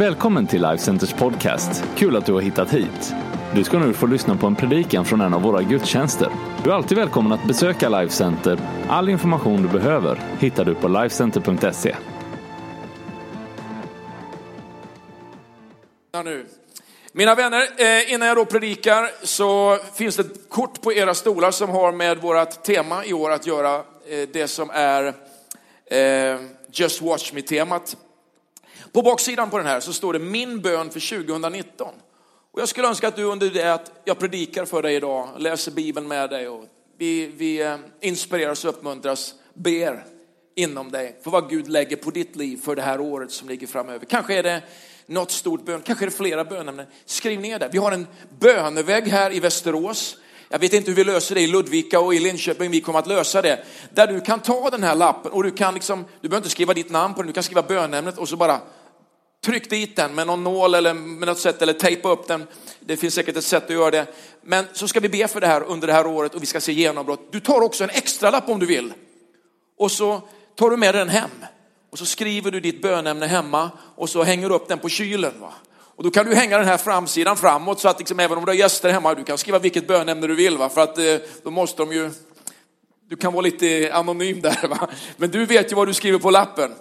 Välkommen till Life Centers podcast. Kul att du har hittat hit. Du ska nu få lyssna på en predikan från en av våra gudstjänster. Du är alltid välkommen att besöka Life Center. All information du behöver hittar du på lifecenter.se. Mina vänner, eh, innan jag då predikar så finns det ett kort på era stolar som har med vårt tema i år att göra. Eh, det som är eh, Just Watch Me-temat. På baksidan på den här så står det min bön för 2019. Och jag skulle önska att du under det att jag predikar för dig idag, läser Bibeln med dig och vi, vi eh, inspireras och uppmuntras, ber inom dig för vad Gud lägger på ditt liv för det här året som ligger framöver. Kanske är det något stort bön, kanske är det flera bönämnen. Skriv ner det. Vi har en bönevägg här i Västerås. Jag vet inte hur vi löser det i Ludvika och i Linköping, vi kommer att lösa det. Där du kan ta den här lappen och du kan liksom, du behöver inte skriva ditt namn på den, du kan skriva bönämnet och så bara tryck dit den med någon nål eller med något sätt eller tejpa upp den. Det finns säkert ett sätt att göra det. Men så ska vi be för det här under det här året och vi ska se genombrott. Du tar också en extra lapp om du vill. Och så tar du med den hem. Och så skriver du ditt bönämne hemma och så hänger du upp den på kylen. Va? Och då kan du hänga den här framsidan framåt så att liksom, även om du har gäster hemma, du kan skriva vilket bönämne du vill. Va? För att eh, då måste de ju, du kan vara lite anonym där. Va? Men du vet ju vad du skriver på lappen.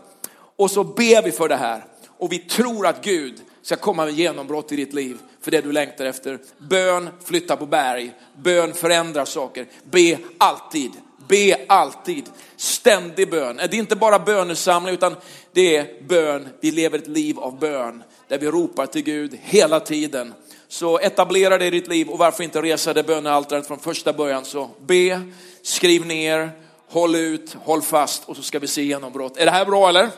Och så ber vi för det här. Och vi tror att Gud ska komma med genombrott i ditt liv för det du längtar efter. Bön flyttar på berg, bön förändrar saker. Be alltid, be alltid. Ständig bön. Det är inte bara bönesamling utan det är bön. Vi lever ett liv av bön där vi ropar till Gud hela tiden. Så etablera det i ditt liv och varför inte resa det bönealtaret från första början. Så be, skriv ner, håll ut, håll fast och så ska vi se genombrott. Är det här bra eller?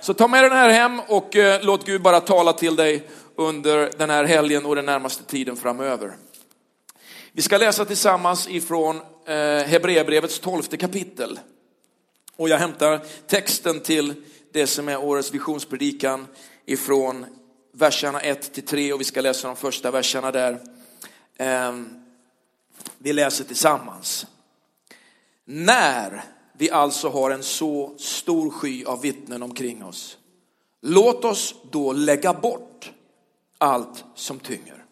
Så ta med den här hem och eh, låt Gud bara tala till dig under den här helgen och den närmaste tiden framöver. Vi ska läsa tillsammans ifrån eh, Hebreerbrevets tolfte kapitel. Och jag hämtar texten till det som är årets visionspredikan ifrån verserna 1 till 3 och vi ska läsa de första verserna där. Ehm, vi läser tillsammans. När vi alltså har en så stor sky av vittnen omkring oss, låt oss då lägga bort allt som tynger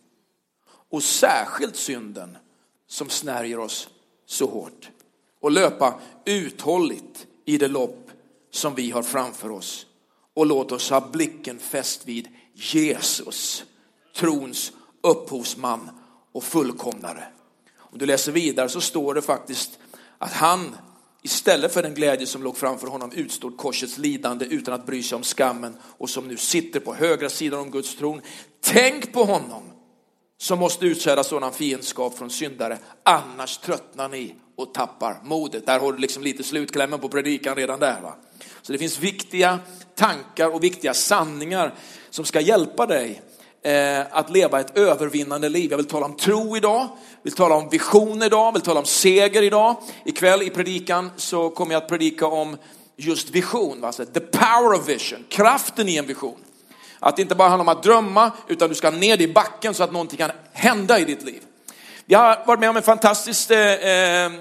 och särskilt synden som snärjer oss så hårt och löpa uthålligt i det lopp som vi har framför oss. Och låt oss ha blicken fäst vid Jesus, trons upphovsman och fullkomnare. Om du läser vidare så står det faktiskt att han istället för den glädje som låg framför honom utstod korsets lidande utan att bry sig om skammen och som nu sitter på högra sidan om Guds tron. Tänk på honom som måste utsäda sådan fiendskap från syndare, annars tröttnar ni och tappar modet. Där har du liksom lite slutklämmen på predikan redan där. Va? Så det finns viktiga tankar och viktiga sanningar som ska hjälpa dig Eh, att leva ett övervinnande liv. Jag vill tala om tro idag, vill tala om vision idag, vill tala om seger idag. Ikväll i predikan så kommer jag att predika om just vision, alltså the power of vision, kraften i en vision. Att det inte bara handlar om att drömma, utan du ska ner i backen så att någonting kan hända i ditt liv. Jag har varit med om en fantastisk eh, eh,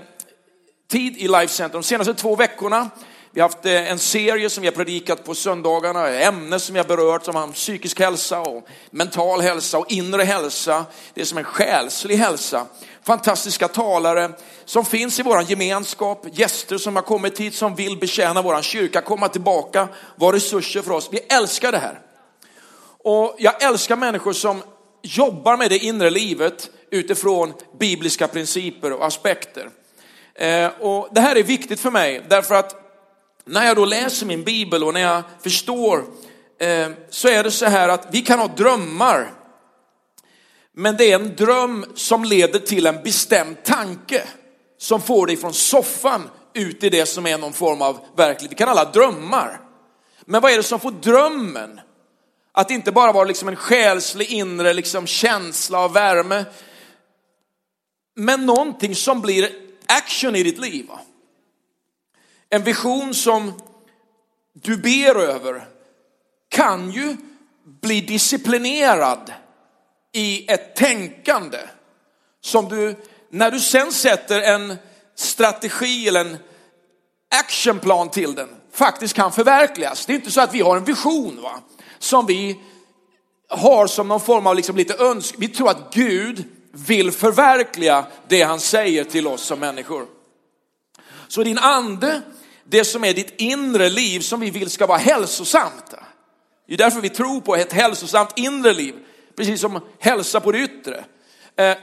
tid i Life Center de senaste två veckorna. Vi har haft eh, en serie som vi har predikat på söndagarna, ämnen som vi har berört som har psykisk hälsa och mental hälsa och inre hälsa. Det är som en själslig hälsa. Fantastiska talare som finns i vår gemenskap, gäster som har kommit hit som vill betjäna vår kyrka, komma tillbaka, vara resurser för oss. Vi älskar det här. Och jag älskar människor som jobbar med det inre livet utifrån bibliska principer och aspekter. Eh, och det här är viktigt för mig därför att när jag då läser min bibel och när jag förstår eh, så är det så här att vi kan ha drömmar. Men det är en dröm som leder till en bestämd tanke som får dig från soffan ut i det som är någon form av verklighet. Vi kan alla drömmar. Men vad är det som får drömmen att inte bara vara liksom en själslig inre liksom känsla av värme, men någonting som blir action i ditt liv. En vision som du ber över kan ju bli disciplinerad i ett tänkande som du, när du sen sätter en strategi eller en actionplan till den, faktiskt kan förverkligas. Det är inte så att vi har en vision va? som vi har som någon form av liksom lite önsk. Vi tror att Gud vill förverkliga det han säger till oss som människor. Så din ande, det som är ditt inre liv som vi vill ska vara hälsosamt. Det är därför vi tror på ett hälsosamt inre liv, precis som hälsa på det yttre. Eh,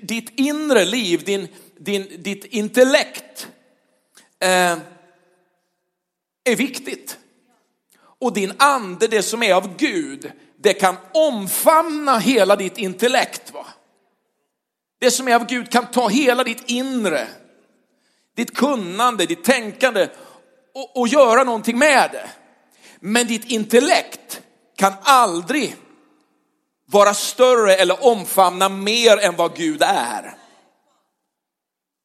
ditt inre liv, din, din, ditt intellekt eh, är viktigt. Och din ande, det som är av Gud, det kan omfamna hela ditt intellekt. Va? Det som är av Gud kan ta hela ditt inre, ditt kunnande, ditt tänkande och, och göra någonting med det. Men ditt intellekt kan aldrig vara större eller omfamna mer än vad Gud är.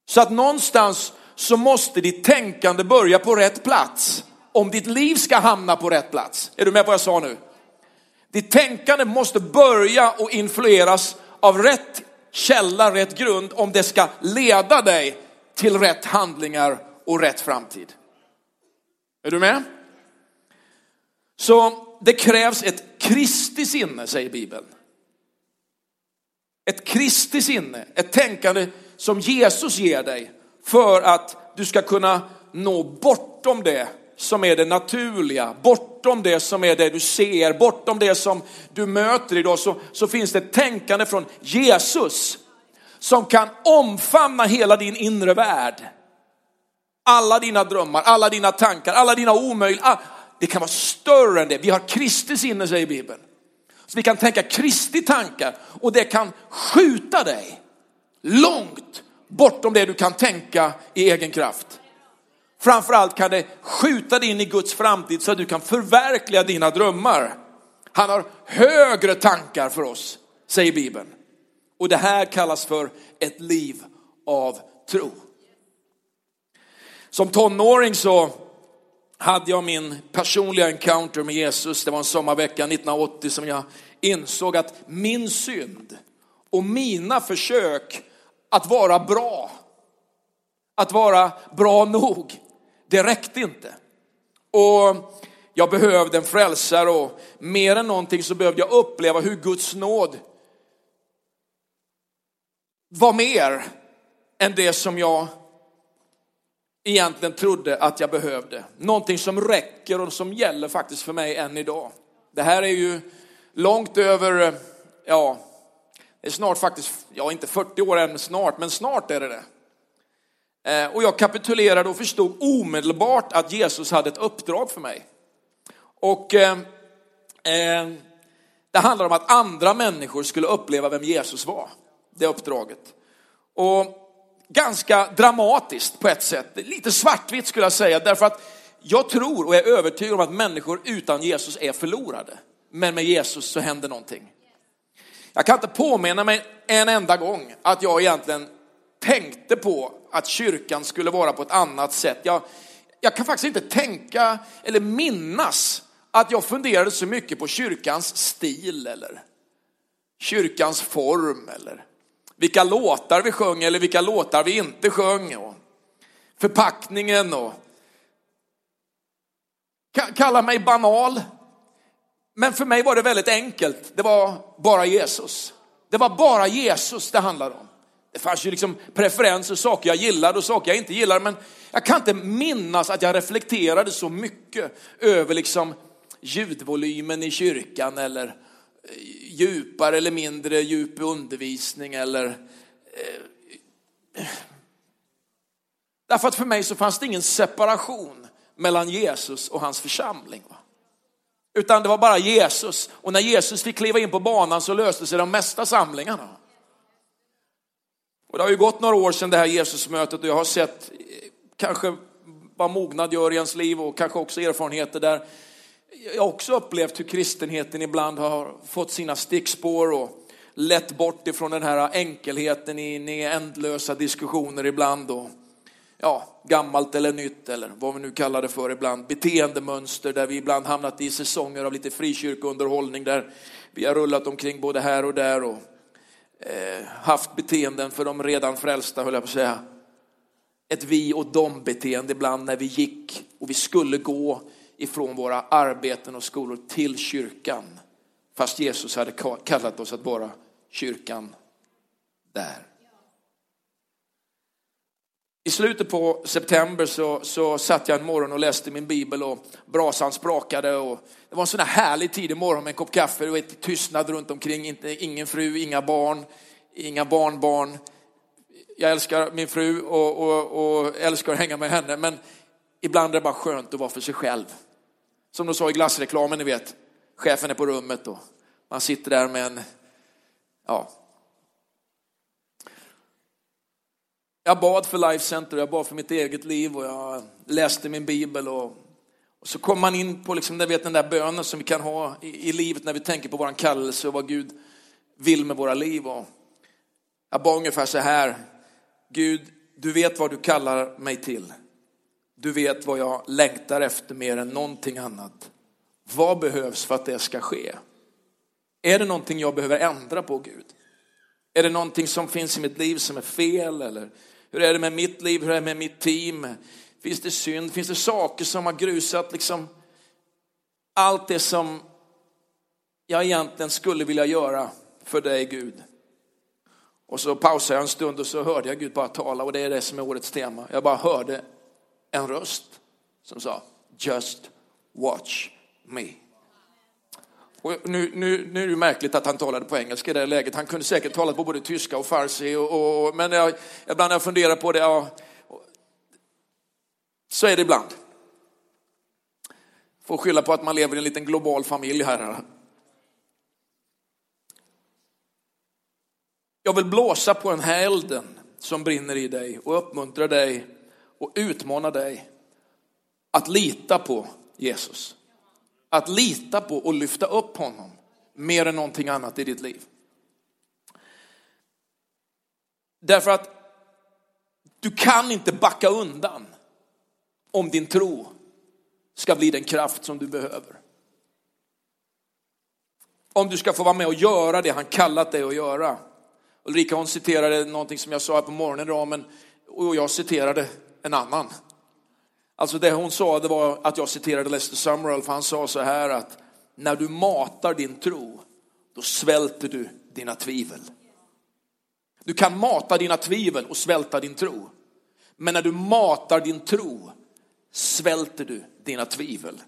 Så att någonstans så måste ditt tänkande börja på rätt plats om ditt liv ska hamna på rätt plats. Är du med på vad jag sa nu? Ditt tänkande måste börja och influeras av rätt källa, rätt grund om det ska leda dig till rätt handlingar och rätt framtid. Är du med? Så det krävs ett Kristi sinne, säger Bibeln. Ett Kristi sinne, ett tänkande som Jesus ger dig för att du ska kunna nå bortom det som är det naturliga, bortom det som är det du ser, bortom det som du möter idag, så, så finns det ett tänkande från Jesus som kan omfamna hela din inre värld. Alla dina drömmar, alla dina tankar, alla dina omöjliga, ah, det kan vara större än det. Vi har Kristi sinne, säger Bibeln. Så vi kan tänka Kristi tankar och det kan skjuta dig långt bortom det du kan tänka i egen kraft. Framförallt kan det skjuta dig in i Guds framtid så att du kan förverkliga dina drömmar. Han har högre tankar för oss, säger Bibeln. Och det här kallas för ett liv av tro. Som tonåring så hade jag min personliga encounter med Jesus. Det var en sommarvecka 1980 som jag insåg att min synd och mina försök att vara bra, att vara bra nog, det räckte inte. Och jag behövde en frälsare och mer än någonting så behövde jag uppleva hur Guds nåd var mer än det som jag egentligen trodde att jag behövde. Någonting som räcker och som gäller faktiskt för mig än idag. Det här är ju långt över, ja, det är snart faktiskt, ja inte 40 år än snart, men snart är det det. Eh, och jag kapitulerade och förstod omedelbart att Jesus hade ett uppdrag för mig. Och eh, eh det handlar om att andra människor skulle uppleva vem Jesus var, det uppdraget. Och ganska dramatiskt på ett sätt, lite svartvitt skulle jag säga, därför att jag tror och är övertygad om att människor utan Jesus är förlorade. Men med Jesus så händer någonting. Jag kan inte påminna mig en enda gång att jag egentligen tänkte på att kyrkan skulle vara på ett annat sätt. Jag, jag kan faktiskt inte tänka eller minnas att jag funderade så mycket på kyrkans stil eller kyrkans form eller vilka låtar vi sjöng eller vilka låtar vi inte sjöng. Och förpackningen och kalla mig banal. Men för mig var det väldigt enkelt. Det var bara Jesus. Det var bara Jesus det handlade om. Det fanns ju liksom preferenser, saker jag gillade och saker jag inte gillade. Men jag kan inte minnas att jag reflekterade så mycket över liksom ljudvolymen i kyrkan eller eh, djupare eller mindre djup undervisning eller eh, Därför att för mig så fanns det ingen separation mellan Jesus och hans församling. Utan det var bara Jesus. Och när Jesus fick kliva in på banan så löste sig de mesta samlingarna. Och det har ju gått några år sedan det här Jesusmötet och jag har sett eh, kanske vad mognad gör i ens liv och kanske också erfarenheter där jag har också upplevt hur kristenheten ibland har fått sina stickspår och lett bort ifrån den här enkelheten in i ändlösa diskussioner ibland. Och, ja, gammalt eller nytt eller vad vi nu kallar det för ibland. Beteendemönster där vi ibland hamnat i säsonger av lite frikyrkounderhållning där vi har rullat omkring både här och där och eh, haft beteenden för de redan frälsta höll jag på att säga. Ett vi och dem beteende ibland när vi gick och vi skulle gå ifrån våra arbeten och skolor till kyrkan Fast Jesus hade kallat oss att vara kyrkan där. I slutet på september så, så satt jag en morgon och läste min bibel och brasan sprakade. Och det var en sån här härlig tidig morgon med en kopp kaffe och ett tystnad runt omkring. Inte, ingen fru, inga barn, inga barnbarn. Jag älskar min fru och, och, och älskar att hänga med henne. Men ibland är det bara skönt att vara för sig själv. Som de sa i glassreklamen, ni vet. Chefen är på rummet och man sitter där med en, ja, Jag bad för Life Center, jag bad för mitt eget liv och jag läste min bibel. Och, och så kom man in på liksom, vet, den där bönen som vi kan ha i, i livet när vi tänker på vår kallelse och vad Gud vill med våra liv. Och jag bad ungefär så här, Gud, du vet vad du kallar mig till. Du vet vad jag längtar efter mer än någonting annat. Vad behövs för att det ska ske? Är det någonting jag behöver ändra på Gud? Är det någonting som finns i mitt liv som är fel? Eller hur är det med mitt liv? Hur är det med mitt team? Finns det synd? Finns det saker som har grusat liksom allt det som jag egentligen skulle vilja göra för dig Gud? Och så pausade jag en stund och så hörde jag Gud bara tala och det är det som är årets tema. Jag bara hörde en röst som sa Just watch me. Och nu, nu, nu är det märkligt att han talade på engelska i det läget. Han kunde säkert tala på både tyska och farsi. Och, och, men jag, ibland när jag funderar på det, ja, så är det ibland. Får skylla på att man lever i en liten global familj här. Jag vill blåsa på den här elden som brinner i dig och uppmuntra dig och utmana dig att lita på Jesus. Att lita på och lyfta upp honom mer än någonting annat i ditt liv. Därför att du kan inte backa undan om din tro ska bli den kraft som du behöver. Om du ska få vara med och göra det han kallat dig att göra. Ulrika hon citerade någonting som jag sa här på morgonen idag, men, och jag citerade en annan. Alltså det hon sa det var att jag citerade Lester Summerall för han sa så här att när du matar din tro då svälter du dina tvivel. Du kan mata dina tvivel och svälta din tro. Men när du matar din tro svälter du dina tvivel.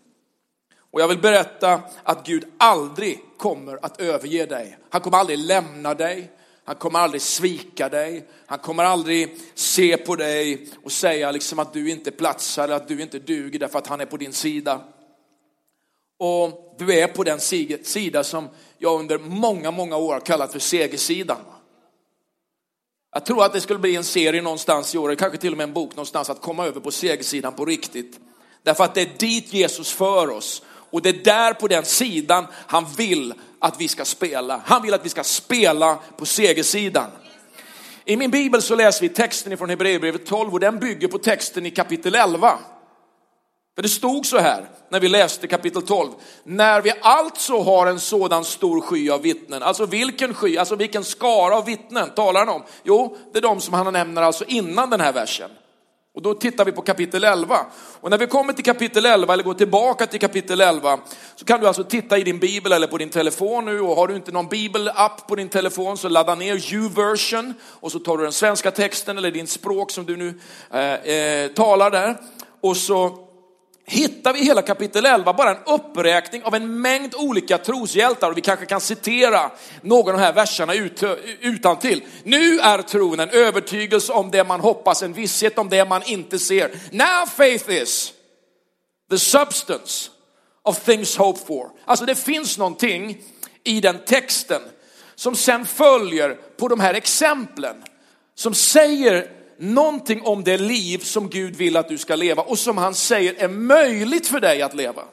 Och jag vill berätta att Gud aldrig kommer att överge dig. Han kommer aldrig lämna dig. Han kommer aldrig svika dig. Han kommer aldrig se på dig och säga liksom att du inte platsar, att du inte duger därför att han är på din sida. Och du är på den sida som jag under många, många år har kallat för segersidan. Jag tror att det skulle bli en serie någonstans i år, kanske till och med en bok någonstans, att komma över på segersidan på riktigt. Därför att det är dit Jesus för oss. Och det är där på den sidan han vill att vi ska spela. Han vill att vi ska spela på segersidan. I min bibel så läser vi texten från Hebreerbrevet 12 och den bygger på texten i kapitel 11. För det stod så här när vi läste kapitel 12. När vi alltså har en sådan stor sky av vittnen. Alltså vilken sky, alltså vilken skara av vittnen talar han om? Jo, det är de som han nämner alltså innan den här versen. Och då tittar vi på kapitel 11. Och när vi kommer till kapitel 11 eller går tillbaka till kapitel 11 så kan du alltså titta i din bibel eller på din telefon nu. Och har du inte någon bibelapp på din telefon så ladda ner U-version och så tar du den svenska texten eller din språk som du nu eh, eh, talar där. Och så hittar vi hela kapitel 11 bara en uppräkning av en mängd olika troshjältar och vi kanske kan citera någon av de här verserna ut, utan till. Nu är tron en övertygelse om det man hoppas, en visshet om det man inte ser. Now faith is the substance of things hoped for. Alltså det finns någonting i den texten som sen följer på de här exemplen som säger någonting om det liv som Gud vill att du ska leva och som han säger är möjligt för dig att leva.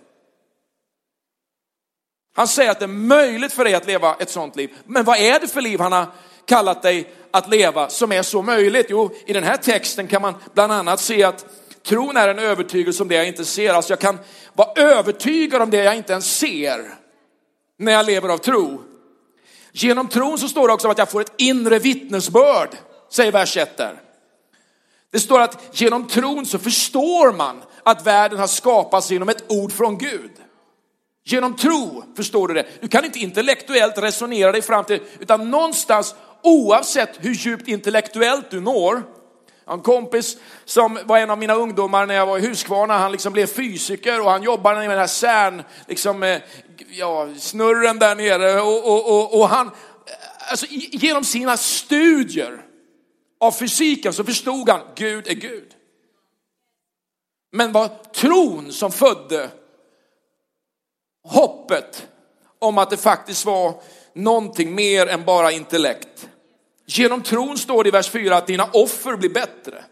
Han säger att det är möjligt för dig att leva ett sånt liv. Men vad är det för liv han har kallat dig att leva som är så möjligt? Jo, i den här texten kan man bland annat se att tron är en övertygelse om det jag inte ser. Alltså jag kan vara övertygad om det jag inte ens ser när jag lever av tro. Genom tron så står det också att jag får ett inre vittnesbörd, säger vers 1 där. Det står att genom tron så förstår man att världen har skapats genom ett ord från Gud. Genom tro, förstår du det? Du kan inte intellektuellt resonera dig fram till utan någonstans oavsett hur djupt intellektuellt du når. Jag har en kompis som var en av mina ungdomar när jag var i Huskvarna. Han liksom blev fysiker och han jobbade med den här CERN, liksom, eh, ja, snurren där nere. Och, och, och, och han, eh, alltså, genom sina studier av fysiken så förstod han, Gud är Gud. Men var tron som födde hoppet om att det faktiskt var någonting mer än bara intellekt. Genom tron står det i vers 4 att dina offer blir bättre.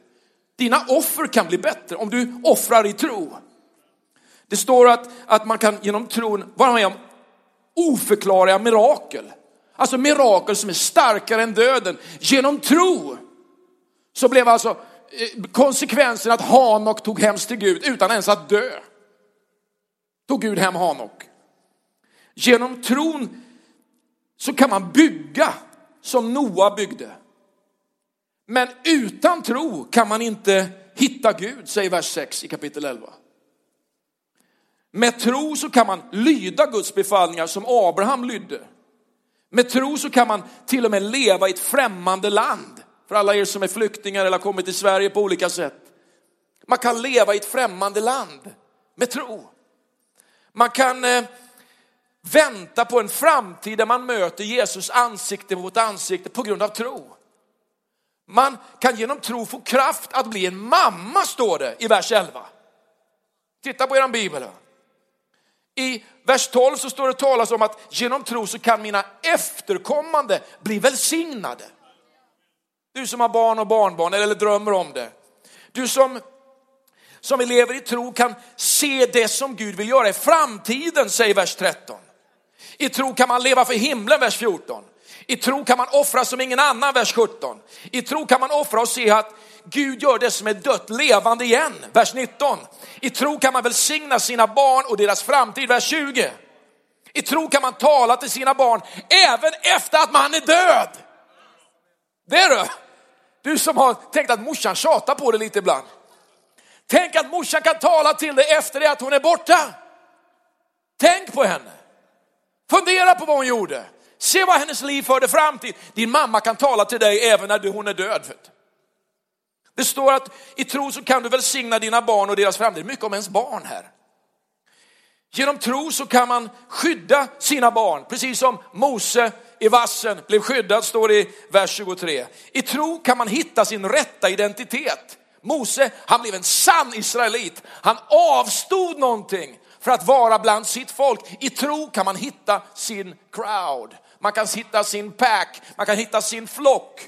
Dina offer kan bli bättre om du offrar i tro. Det står att, att man kan genom tron vara med om oförklarliga mirakel. Alltså mirakel som är starkare än döden. Genom tro så blev alltså eh, konsekvensen att Hanok tog hem till Gud utan ens att dö. Tog Gud hem Hanok. Genom tron så kan man bygga som Noa byggde. Men utan tro kan man inte hitta Gud, säger vers 6 i kapitel 11. Med tro så kan man lyda Guds befallningar som Abraham lydde. Med tro så kan man till och med leva i ett främmande land. För alla er som är flyktingar eller har kommit till Sverige på olika sätt. Man kan leva i ett främmande land med tro. Man kan eh, vänta på en framtid där man möter Jesus ansikte mot ansikte på grund av tro. Man kan genom tro få kraft att bli en mamma, står det i vers 11. Titta på er bibel. I vers 12 så står det talas om att genom tro så kan mina efterkommande bli välsignade. Du som har barn och barnbarn eller drömmer om det. Du som, som lever i tro kan se det som Gud vill göra i framtiden, säger vers 13. I tro kan man leva för himlen, vers 14. I tro kan man offra som ingen annan, vers 17. I tro kan man offra och se att Gud gör det som är dött levande igen, vers 19. I tro kan man välsigna sina barn och deras framtid, vers 20. I tro kan man tala till sina barn även efter att man är död. Det är du. Du som har tänkt att morsan tjatar på dig lite ibland. Tänk att morsan kan tala till dig efter det att hon är borta. Tänk på henne. Fundera på vad hon gjorde. Se vad hennes liv förde fram till. Din mamma kan tala till dig även när hon är död. Det står att i tro så kan du välsigna dina barn och deras framtid. Mycket om ens barn här. Genom tro så kan man skydda sina barn, precis som Mose i vassen blev skyddad, står det i vers 23. I tro kan man hitta sin rätta identitet. Mose, han blev en sann israelit. Han avstod någonting för att vara bland sitt folk. I tro kan man hitta sin crowd. Man kan hitta sin pack, man kan hitta sin flock.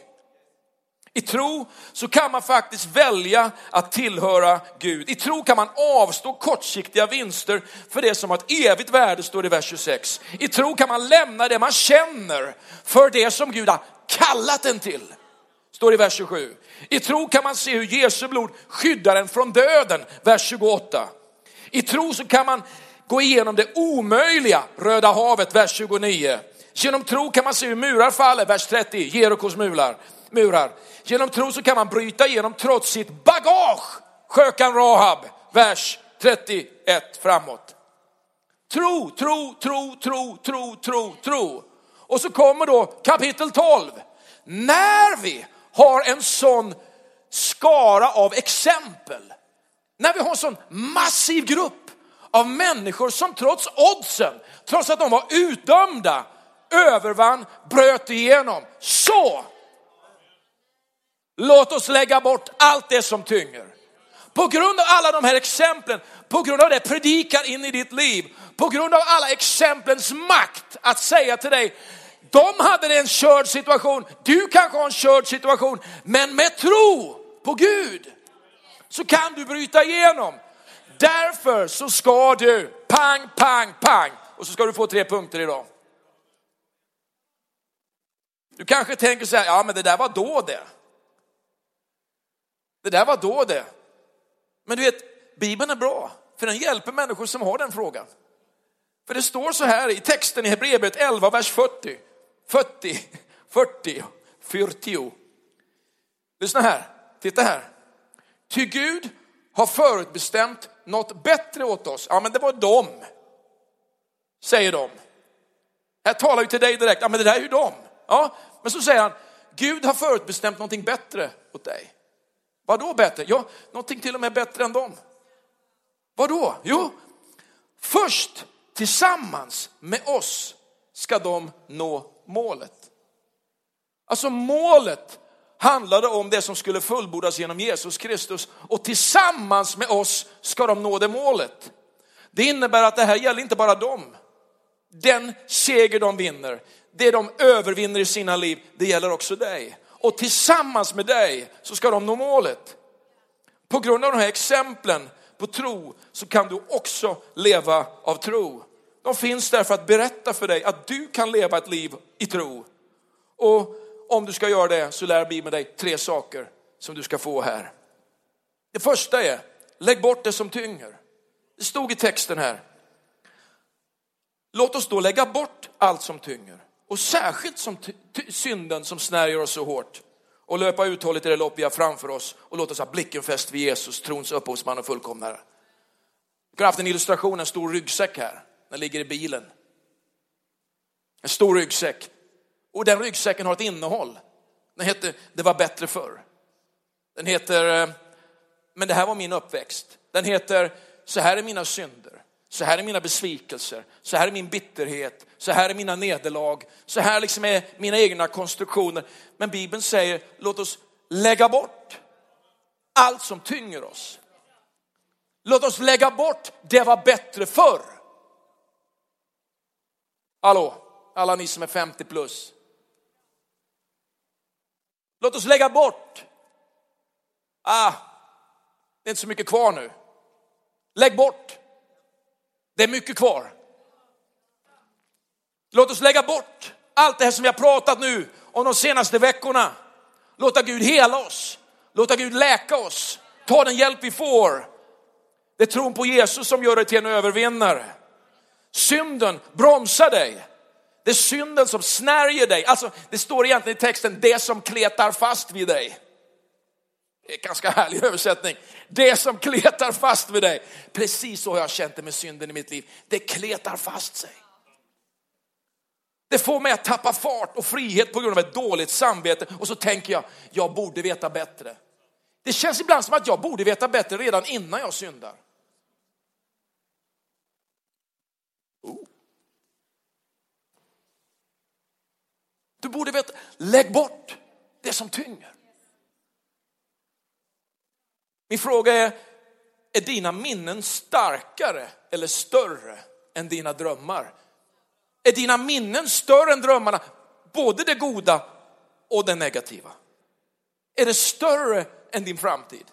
I tro så kan man faktiskt välja att tillhöra Gud. I tro kan man avstå kortsiktiga vinster för det som har ett evigt värde, står det i vers 26. I tro kan man lämna det man känner för det som Gud har kallat en till. Står det i vers 27. I tro kan man se hur Jesu blod skyddar en från döden, vers 28. I tro så kan man gå igenom det omöjliga, Röda havet, vers 29. Genom tro kan man se hur murar faller, vers 30, Jerikos murar murar. Genom tro så kan man bryta igenom trots sitt bagage, Sjökan Rahab, vers 31 framåt. Tro, tro, tro, tro, tro, tro, tro. Och så kommer då kapitel 12. När vi har en sån skara av exempel, när vi har en sån massiv grupp av människor som trots oddsen, trots att de var utdömda, övervann, bröt igenom. Så låt oss lägga bort allt det som tynger. På grund av alla de här exemplen, på grund av det predikar in i ditt liv, på grund av alla exemplens makt att säga till dig, de hade en körd situation, du kanske har en körd situation, men med tro på Gud så kan du bryta igenom. Därför så ska du, pang, pang, pang, och så ska du få tre punkter idag. Du kanske tänker så här, ja men det där var då det. Det där var då det. Men du vet, Bibeln är bra, för den hjälper människor som har den frågan. För det står så här i texten i Hebreerbrevet 11, vers 40. 40, 40, 40. Lyssna här, titta här. Ty Gud har förutbestämt något bättre åt oss. Ja, men det var dem. säger de. Här talar vi till dig direkt, ja men det där är ju dem. Ja, men så säger han, Gud har förutbestämt någonting bättre åt dig. Vad då bättre? Ja, någonting till och med bättre än dem. Vad då? Jo, först tillsammans med oss ska de nå målet. Alltså målet handlade om det som skulle fullbordas genom Jesus Kristus och tillsammans med oss ska de nå det målet. Det innebär att det här gäller inte bara dem. Den seger de vinner, det de övervinner i sina liv, det gäller också dig. Och tillsammans med dig så ska de nå målet. På grund av de här exemplen på tro så kan du också leva av tro. De finns där för att berätta för dig att du kan leva ett liv i tro. Och om du ska göra det så lär Bibeln dig tre saker som du ska få här. Det första är, lägg bort det som tynger. Det stod i texten här. Låt oss då lägga bort allt som tynger och särskilt som synden som snärjer oss så hårt och löpa uthålligt i det lopp vi har framför oss och låt oss ha blicken fäst vid Jesus, trons upphovsman och fullkomnare. Vi har haft en illustration, en stor ryggsäck här, den ligger i bilen. En stor ryggsäck. Och den ryggsäcken har ett innehåll. Den heter Det var bättre förr. Den heter eh, Men det här var min uppväxt. Den heter Så här är mina synder. Så här är mina besvikelser. Så här är min bitterhet. Så här är mina nederlag. Så här liksom är mina egna konstruktioner. Men Bibeln säger låt oss lägga bort allt som tynger oss. Låt oss lägga bort det var bättre förr. Hallå, alla ni som är 50 plus. Låt oss lägga bort. Ah, det är inte så mycket kvar nu. Lägg bort. Det är mycket kvar. Låt oss lägga bort allt det här som vi har pratat nu om de senaste veckorna. Låta Gud hela oss. Låta Gud läka oss. Ta den hjälp vi får. Det är tron på Jesus som gör dig till en övervinnare. Synden bromsar dig. Det är synden som snärjer dig. Alltså, det står egentligen i texten, det som kletar fast vid dig. Det är en ganska härlig översättning. Det som kletar fast vid dig. Precis så har jag känt det med synden i mitt liv. Det kletar fast sig. Det får mig att tappa fart och frihet på grund av ett dåligt samvete och så tänker jag, jag borde veta bättre. Det känns ibland som att jag borde veta bättre redan innan jag syndar. Oh. Du borde veta, lägg bort det som tynger. Min fråga är, är dina minnen starkare eller större än dina drömmar? Är dina minnen större än drömmarna, både det goda och det negativa? Är det större än din framtid?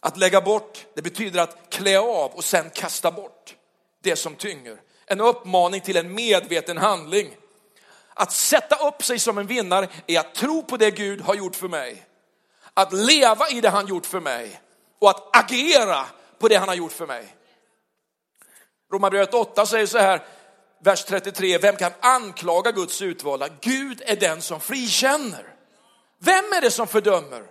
Att lägga bort, det betyder att klä av och sen kasta bort det som tynger. En uppmaning till en medveten handling. Att sätta upp sig som en vinnare är att tro på det Gud har gjort för mig att leva i det han gjort för mig och att agera på det han har gjort för mig. Romarbrevet 8 säger så här, vers 33, vem kan anklaga Guds utvalda? Gud är den som frikänner. Vem är det som fördömer?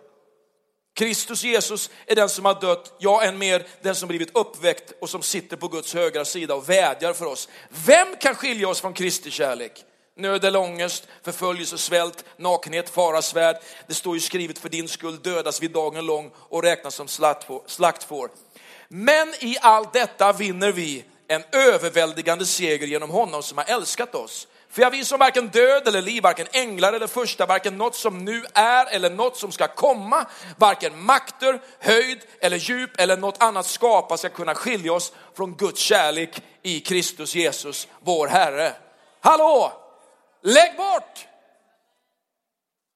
Kristus Jesus är den som har dött, ja än mer den som blivit uppväckt och som sitter på Guds högra sida och vädjar för oss. Vem kan skilja oss från Kristi kärlek? Nöd eller ångest, förföljelse, svält, nakenhet, fara, svärd. Det står ju skrivet för din skull dödas vi dagen lång och räknas som slaktfår. Men i allt detta vinner vi en överväldigande seger genom honom som har älskat oss. För jag visar som varken död eller liv, varken änglar eller första, varken något som nu är eller något som ska komma, varken makter, höjd eller djup eller något annat skapat ska kunna skilja oss från Guds kärlek i Kristus Jesus, vår Herre. Hallå! Lägg bort!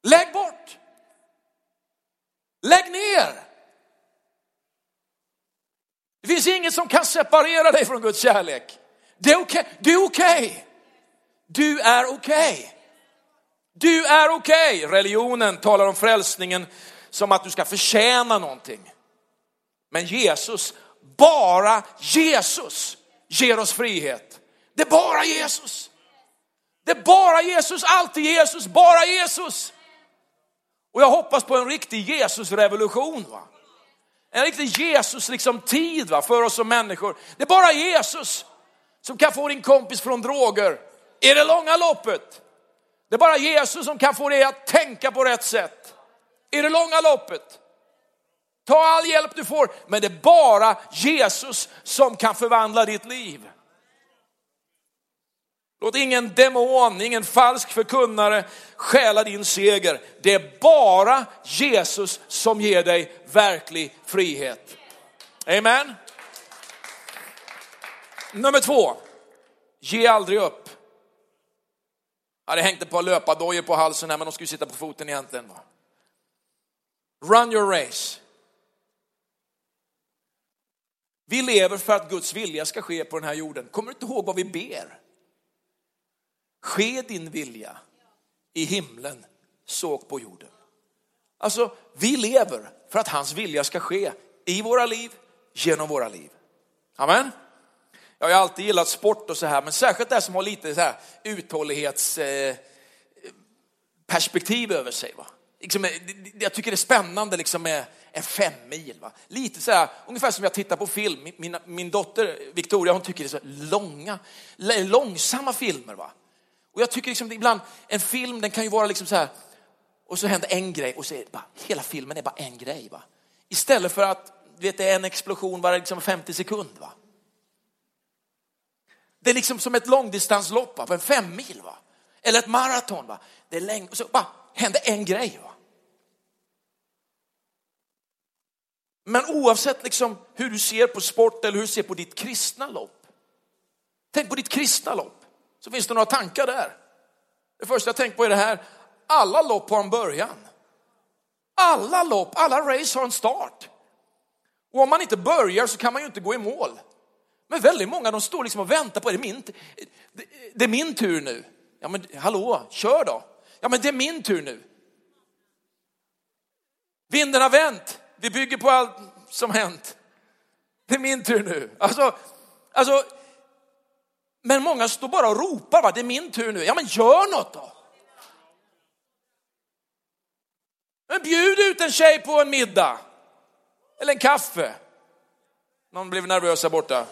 Lägg bort! Lägg ner! Det finns inget som kan separera dig från Guds kärlek. Det är okej. Okay. Du är okej. Okay. Du är okej. Okay. Du är okej. Religionen talar om frälsningen som att du ska förtjäna någonting. Men Jesus, bara Jesus ger oss frihet. Det är bara Jesus. Det är bara Jesus, alltid Jesus, bara Jesus. Och jag hoppas på en riktig Jesusrevolution. Va? En riktig Jesus-tid liksom, för oss som människor. Det är bara Jesus som kan få din kompis från droger i det långa loppet. Det är bara Jesus som kan få dig att tänka på rätt sätt i det långa loppet. Ta all hjälp du får, men det är bara Jesus som kan förvandla ditt liv. Låt ingen demon, ingen falsk förkunnare stjäla din seger. Det är bara Jesus som ger dig verklig frihet. Amen. Nummer två, ge aldrig upp. Jag hade hängt ett par löpardojor på halsen här, men de skulle sitta på foten egentligen. Run your race. Vi lever för att Guds vilja ska ske på den här jorden. Kommer du inte ihåg vad vi ber? Ske din vilja i himlen så på jorden. Alltså, vi lever för att hans vilja ska ske i våra liv, genom våra liv. Amen. Jag har alltid gillat sport och så här, men särskilt det som har lite så här uthållighetsperspektiv eh, över sig. Va? Liksom, eh, jag tycker det är spännande liksom med en fem mil. Va? Lite så här, ungefär som jag tittar på film. Min, min dotter Victoria hon tycker det är så långa, långsamma filmer. Va? Och jag tycker liksom ibland, en film den kan ju vara liksom så här, och så händer en grej och så är det bara, hela filmen är bara en grej. Va? Istället för att vet, det är en explosion varje liksom 50 sekund. Va? Det är liksom som ett långdistanslopp va? på en fem mil. Va? Eller ett maraton. Va? Det är länge, och så bara händer en grej. Va? Men oavsett liksom hur du ser på sport eller hur du ser på ditt kristna lopp. Tänk på ditt kristna lopp. Så finns det några tankar där. Det första jag tänker på är det här. Alla lopp har en början. Alla lopp, alla race har en start. Och om man inte börjar så kan man ju inte gå i mål. Men väldigt många de står liksom och väntar på, är det, min, det är min tur nu. Ja men hallå, kör då. Ja men det är min tur nu. Vinden har vänt, vi bygger på allt som hänt. Det är min tur nu. Alltså, alltså, men många står bara och ropar, va? det är min tur nu. Ja men gör något då. Men bjud ut en tjej på en middag. Eller en kaffe. Någon blev nervös här borta.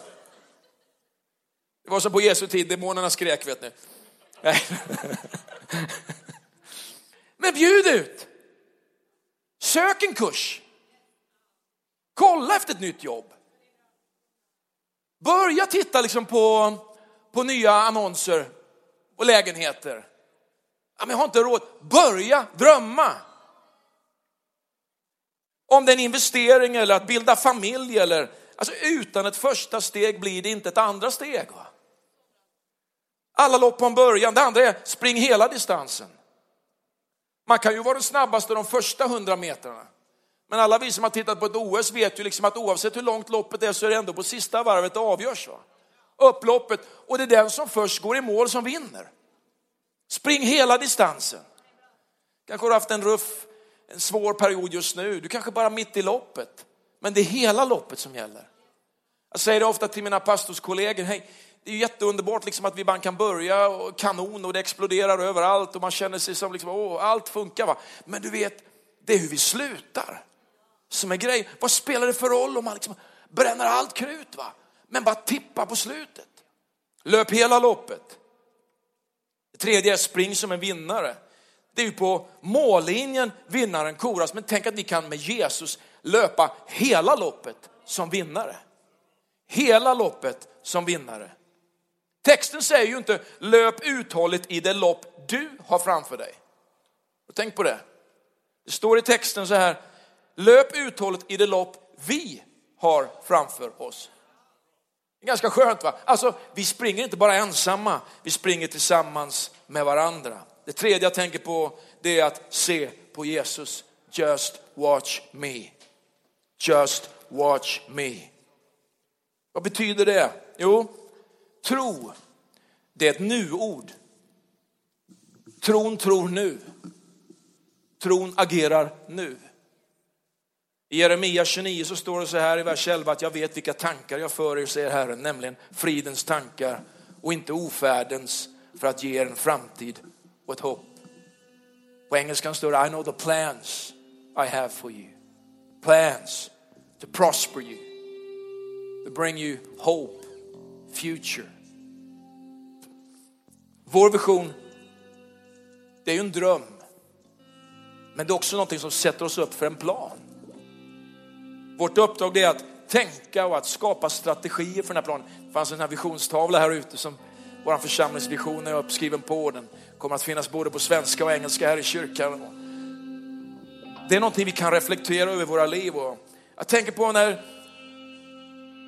Det var som på Jesu tid, demonerna skrek vet ni. Men bjud ut. Sök en kurs. Kolla efter ett nytt jobb. Börja titta liksom på, på nya annonser och lägenheter. Ja, men jag har inte råd. Börja drömma. Om det är en investering eller att bilda familj eller alltså utan ett första steg blir det inte ett andra steg. Va? Alla lopp på en början. Det andra är spring hela distansen. Man kan ju vara den snabbaste de första hundra metrarna. Men alla vi som har tittat på ett OS vet ju liksom att oavsett hur långt loppet är så är det ändå på sista varvet det avgörs. Va? Upploppet. Och det är den som först går i mål som vinner. Spring hela distansen. Kanske har du haft en ruff, en svår period just nu. Du kanske bara mitt i loppet. Men det är hela loppet som gäller. Jag säger det ofta till mina pastorskollegor. Hej, det är jätteunderbart liksom att vi bara kan börja och kanon och det exploderar överallt och man känner sig som liksom, åh, allt funkar. Va? Men du vet, det är hur vi slutar som är grej. Vad spelar det för roll om man liksom bränner allt krut va? Men bara tippa på slutet? Löp hela loppet. Det tredje är spring som en vinnare. Det är ju på mållinjen vinnaren koras, men tänk att vi kan med Jesus löpa hela loppet som vinnare. Hela loppet som vinnare. Texten säger ju inte löp uthålligt i det lopp du har framför dig. tänk på det. Det står i texten så här, löp uthålligt i det lopp vi har framför oss. Det är ganska skönt va? Alltså, vi springer inte bara ensamma, vi springer tillsammans med varandra. Det tredje jag tänker på, det är att se på Jesus. Just watch me. Just watch me. Vad betyder det? Jo, Tro, det är ett nu-ord. Tron tror nu. Tron agerar nu. I Jeremia 29 så står det så här i vers 11 att jag vet vilka tankar jag för er, säger Herren, nämligen fridens tankar och inte ofärdens för att ge er en framtid och ett hopp. På engelskan står det I know the plans I have for you. Plans to prosper you, to bring you hope, future Vår vision, det är ju en dröm. Men det är också någonting som sätter oss upp för en plan. Vårt uppdrag är att tänka och att skapa strategier för den här planen. Det fanns en här visionstavla här ute som vår församlingsvision är uppskriven på. Den kommer att finnas både på svenska och engelska här i kyrkan. Det är någonting vi kan reflektera över våra liv. jag tänker på när,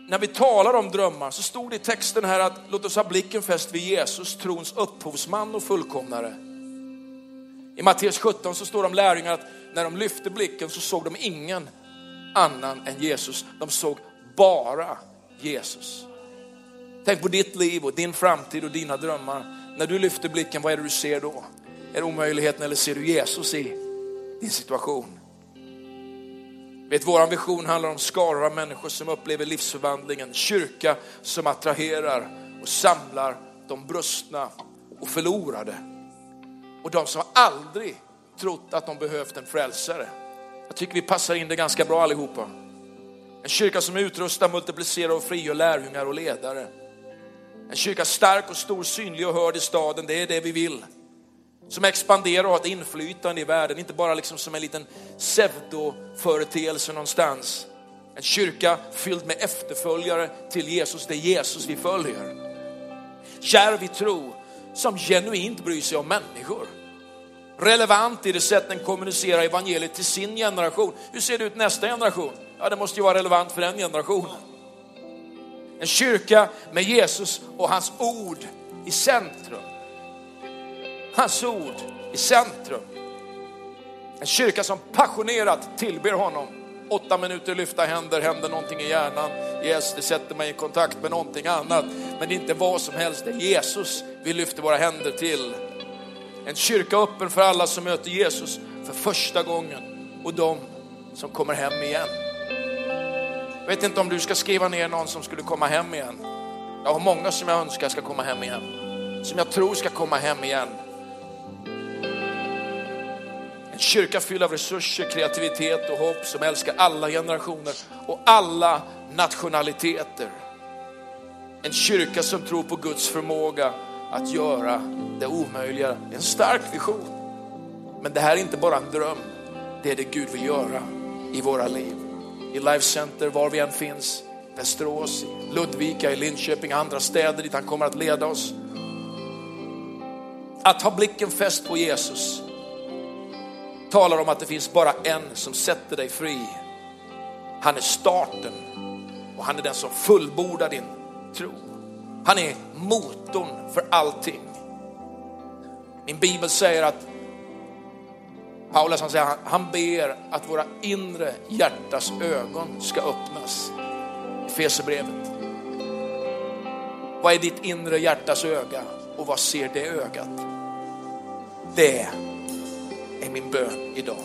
när vi talar om drömmar så stod det i texten här att låt oss ha blicken fäst vid Jesus, trons upphovsman och fullkomnare. I Matteus 17 så står det om lärjungarna att när de lyfte blicken så såg de ingen annan än Jesus. De såg bara Jesus. Tänk på ditt liv och din framtid och dina drömmar. När du lyfter blicken, vad är det du ser då? Är det omöjligheten eller ser du Jesus i din situation? Vet, vår vision handlar om skaror av människor som upplever livsförvandlingen, kyrka som attraherar och samlar de brustna och förlorade. Och de som aldrig trott att de behövt en frälsare. Jag tycker vi passar in det ganska bra allihopa. En kyrka som utrustar, multiplicerar och frigör lärjungar och ledare. En kyrka stark och stor, synlig och hörd i staden, det är det vi vill. Som expanderar och har ett inflytande i världen, inte bara liksom som en liten pseudoföreteelse någonstans. En kyrka fylld med efterföljare till Jesus, det är Jesus vi följer. Kärv i tro, som genuint bryr sig om människor. Relevant i det sätt den kommunicerar evangeliet till sin generation. Hur ser det ut nästa generation? Ja, det måste ju vara relevant för den generationen. En kyrka med Jesus och hans ord i centrum. Hans ord i centrum. En kyrka som passionerat tillber honom. Åtta minuter lyfta händer, händer någonting i hjärnan. Yes, det sätter mig i kontakt med någonting annat. Men det är inte vad som helst, det är Jesus vi lyfter våra händer till. En kyrka öppen för alla som möter Jesus för första gången och de som kommer hem igen. Jag vet inte om du ska skriva ner någon som skulle komma hem igen. Jag har många som jag önskar ska komma hem igen. Som jag tror ska komma hem igen. En kyrka fylld av resurser, kreativitet och hopp som älskar alla generationer och alla nationaliteter. En kyrka som tror på Guds förmåga att göra det omöjliga. En stark vision. Men det här är inte bara en dröm. Det är det Gud vill göra i våra liv i Life Center, var vi än finns, Västerås, Ludvika, i Linköping, andra städer dit han kommer att leda oss. Att ha blicken fäst på Jesus talar om att det finns bara en som sätter dig fri. Han är starten och han är den som fullbordar din tro. Han är motorn för allting. Min bibel säger att Paulus han säger, han ber att våra inre hjärtas ögon ska öppnas. I Fesebrevet. Vad är ditt inre hjärtas öga och vad ser det ögat? Det är min bön idag.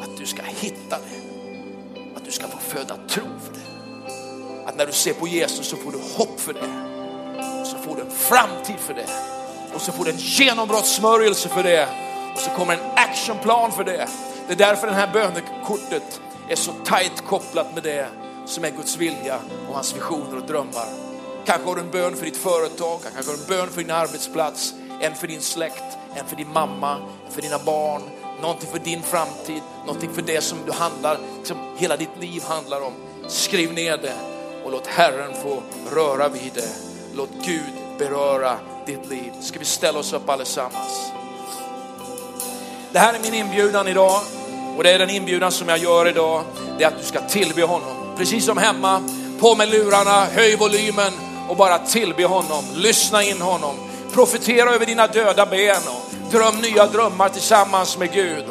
Att du ska hitta det. Att du ska få föda tro för det. Att när du ser på Jesus så får du hopp för det. Så får du en framtid för det. Och så får du en genombrottssmörjelse för det och så kommer en actionplan för det. Det är därför det här bönekortet är så tajt kopplat med det som är Guds vilja och hans visioner och drömmar. Kanske har du en bön för ditt företag, kanske har du en bön för din arbetsplats, en för din släkt, en för din mamma, en för dina barn, någonting för din framtid, någonting för det som du handlar, som hela ditt liv handlar om. Skriv ner det och låt Herren få röra vid det. Låt Gud beröra ditt liv. Ska vi ställa oss upp allesammans? Det här är min inbjudan idag och det är den inbjudan som jag gör idag. Det är att du ska tillbe honom. Precis som hemma, på med lurarna, höj volymen och bara tillbe honom. Lyssna in honom. Profetera över dina döda ben och dröm nya drömmar tillsammans med Gud.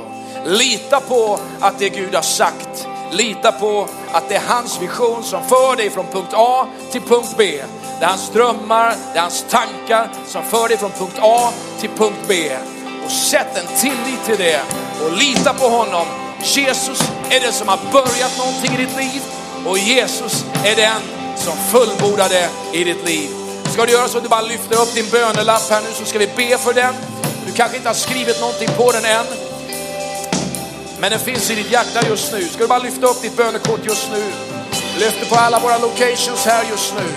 Lita på att det Gud har sagt. Lita på att det är hans vision som för dig från punkt A till punkt B. Det är hans drömmar, det är hans tankar som för dig från punkt A till punkt B och sätt en tillit till det och lita på honom. Jesus är den som har börjat någonting i ditt liv och Jesus är den som fullbordar det i ditt liv. Ska du göra så att du bara lyfter upp din bönelapp här nu så ska vi be för den. Du kanske inte har skrivit någonting på den än. Men den finns i ditt hjärta just nu. Ska du bara lyfta upp ditt bönekort just nu. Lyfter på alla våra locations här just nu.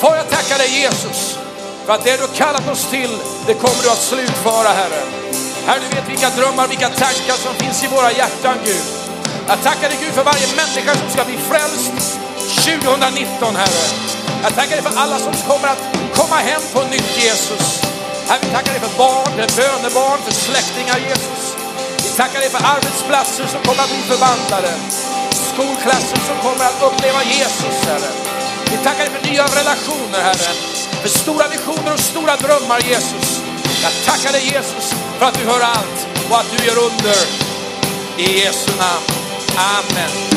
Får jag tacka dig Jesus För att det du har kallat oss till, det kommer du att slutföra, Herre. Herre, du vet vilka drömmar, vilka tankar som finns i våra hjärtan, Gud. Jag tackar dig, Gud, för varje människa som ska bli frälst 2019, Herre. Jag tackar dig för alla som kommer att komma hem på nytt, Jesus. Herre, vi tackar dig för barn, för bönebarn, för släktingar, Jesus. Vi tackar dig för arbetsplatser som kommer att bli förvandlade. Skolklasser som kommer att uppleva Jesus, Herre. Vi tackar dig för nya relationer, Herre. För stora visioner och stora drömmar, Jesus. Jag tackar dig, Jesus, för att du hör allt och att du gör under. I Jesu namn. Amen.